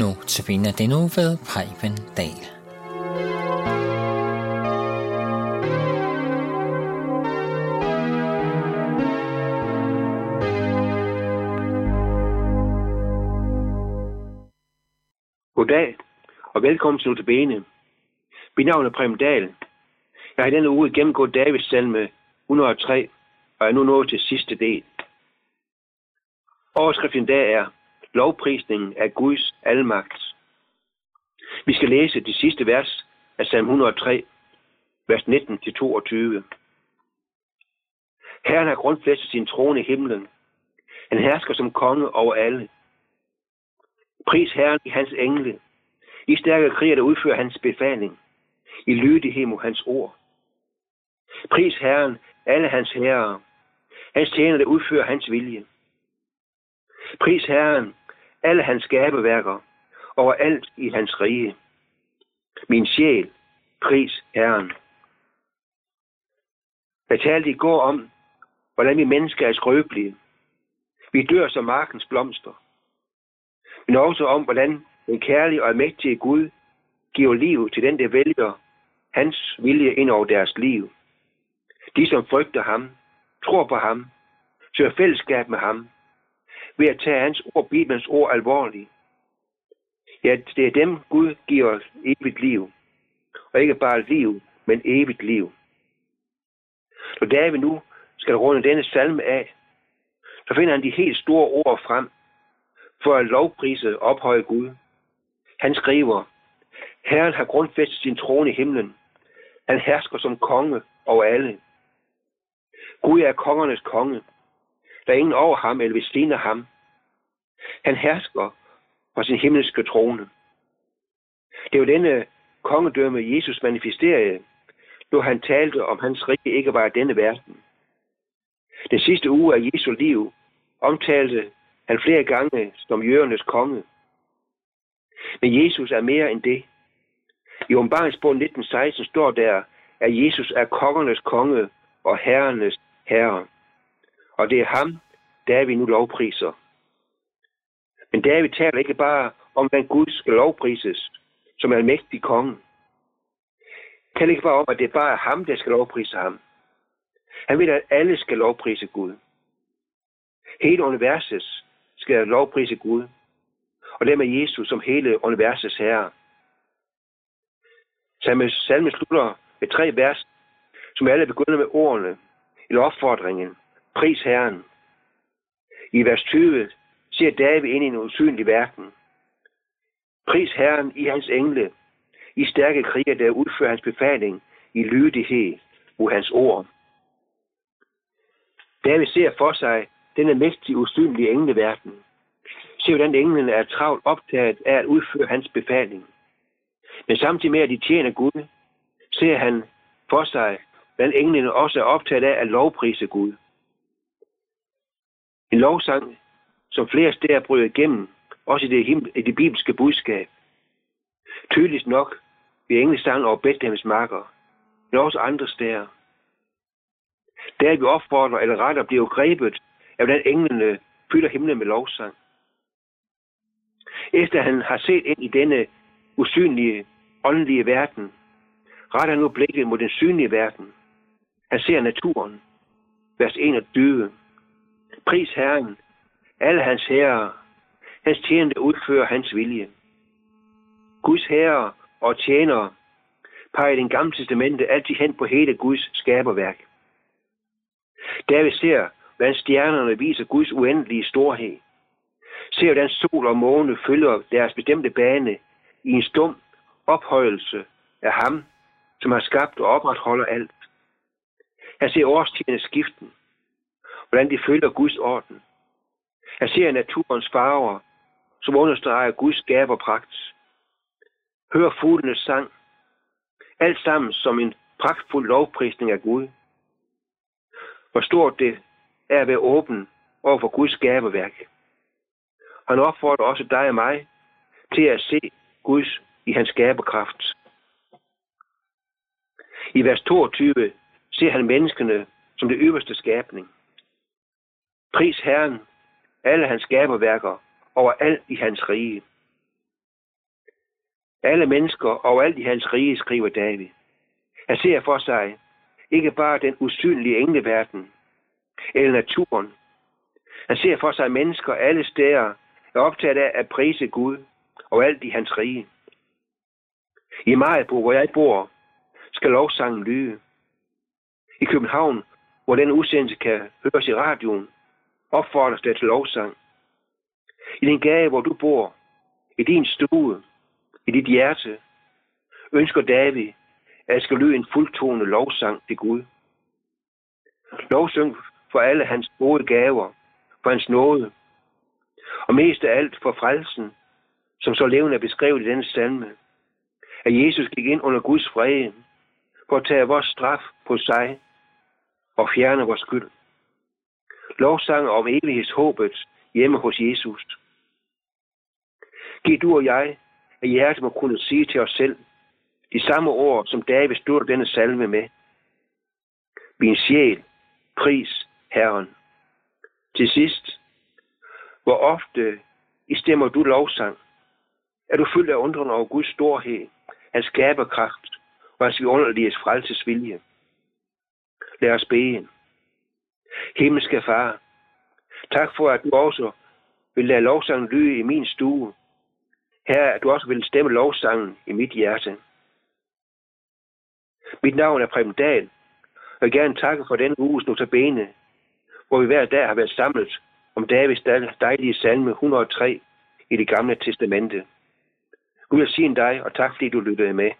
Nu tabiner den nu ved Preben Dahl. Goddag og velkommen til Notabene. Mit navn er Preben Dahl. Jeg har i denne uge gennemgået Davids salme 103 og er nu nået til sidste del. Overskriften i dag er lovprisningen af Guds almagt. Vi skal læse de sidste vers af salm 103, vers 19-22. Herren har grundfæstet sin trone i himlen. Han hersker som konge over alle. Pris Herren i hans engle. I stærke kriger, der udfører hans befaling. I lydighed mod hans ord. Pris Herren, alle hans herrer. Hans tjener, der udfører hans vilje. Pris Herren, alle hans skabeværker, over alt i hans rige. Min sjæl, pris Herren. Jeg talte i går om, hvordan vi mennesker er skrøbelige. Vi dør som markens blomster. Men også om, hvordan den kærlige og mægtige Gud giver liv til den, der vælger hans vilje ind over deres liv. De, som frygter ham, tror på ham, søger fællesskab med ham, ved at tage hans ord, Bibelens ord, alvorligt. Ja, det er dem, Gud giver os evigt liv. Og ikke bare liv, men evigt liv. Når David nu skal runde denne salme af, så finder han de helt store ord frem, for at lovprise og ophøje Gud. Han skriver, Herren har grundfæstet sin trone i himlen. Han hersker som konge over alle. Gud er kongernes konge. Der er ingen over ham eller ved siden af ham. Han hersker på sin himmelske trone. Det er denne kongedømme, Jesus manifesterede, når han talte om hans rige ikke var denne verden. Den sidste uge af Jesu liv omtalte han flere gange som jødernes konge. Men Jesus er mere end det. I åbenbaringsbogen 1916 står der, at Jesus er kongernes konge og herrenes herre. Og det er ham, David vi nu lovpriser. Men David taler ikke bare om, hvordan Gud skal lovprises som almægtig konge. Det taler ikke bare om, at det bare er ham, der skal lovprise ham. Han vil, at alle skal lovprise Gud. Hele universet skal lovprise Gud. Og det med Jesus som hele universets herre. Salmen salme slutter med tre vers, som alle begynder med ordene eller opfordringen. Pris Herren. I vers 20 ser David ind i en usynlig verden. Pris Herren i hans engle, i stærke kriger, der udfører hans befaling i lydighed mod hans ord. David ser for sig denne mægtige, usynlige engleverden. Se, hvordan englene er travlt optaget af at udføre hans befaling. Men samtidig med, at de tjener Gud, ser han for sig, hvordan englene også er optaget af at lovprise Gud. En lovsang, som flere steder bryder igennem, også i det, i det bibelske budskab. Tydeligst nok ved englesang over Bethlehems marker, men også andre steder. Der vi opfordrer eller retter bliver grebet af hvordan englene fylder himlen med lovsang. Efter han har set ind i denne usynlige, åndelige verden, retter han nu blikket mod den synlige verden. Han ser naturen. Vers 21. Pris Herren, alle hans herrer, hans tjenende udfører hans vilje. Guds herrer og tjenere peger i den gamle testamente altid hen på hele Guds skaberværk. Der vi ser, hvordan stjernerne viser Guds uendelige storhed. Ser, hvordan sol og måne følger deres bestemte bane i en stum ophøjelse af ham, som har skabt og opretholder alt. Han ser årstidens skiften, hvordan de følger Guds orden. Jeg ser naturens farver, som understreger Guds skaberpragt. Hør fuglenes sang. Alt sammen som en pragtfuld lovprisning af Gud. Hvor stort det er at være åben over for Guds skaberværk. Han opfordrer også dig og mig til at se Guds i hans skaberkraft. I vers 22 ser han menneskene som det øverste skabning. Pris Herren, alle hans skaberværker, over alt i hans rige. Alle mennesker og alt i hans rige, skriver David. Han ser for sig ikke bare den usynlige engleverden eller naturen. Han ser for sig mennesker alle steder er optaget af at prise Gud og alt i hans rige. I Majbo, hvor jeg bor, skal lovsangen lyde. I København, hvor den udsendelse kan høres i radioen, opfordres der til lovsang. I den gade, hvor du bor, i din stue, i dit hjerte, ønsker David, at jeg skal lyde en fuldtone lovsang til Gud. Lovsang for alle hans gode gaver, for hans nåde, og mest af alt for frelsen, som så levende er beskrevet i denne salme, at Jesus gik ind under Guds fred for at tage vores straf på sig og fjerne vores skyld. Lovsang om evighedshåbet hjemme hos Jesus. Giv du og jeg, at hjertet må kunne sige til os selv de samme ord, som David stod denne salme med. Min sjæl, pris Herren. Til sidst, hvor ofte i stemmer du lovsang, er du fyldt af undren over Guds storhed, hans skaberkraft og hans vidunderlige frelsesvilje. Lad os bede. Himmelske Far, tak for, at du også vil lade lovsangen lyde i min stue. Her, at du også vil stemme lovsangen i mit hjerte. Mit navn er Preben Dahl, og jeg vil gerne takke for den uges notabene, hvor vi hver dag har været samlet om Davids dejlige salme 103 i det gamle testamente. Gud vil sige dig, og tak fordi du lyttede med.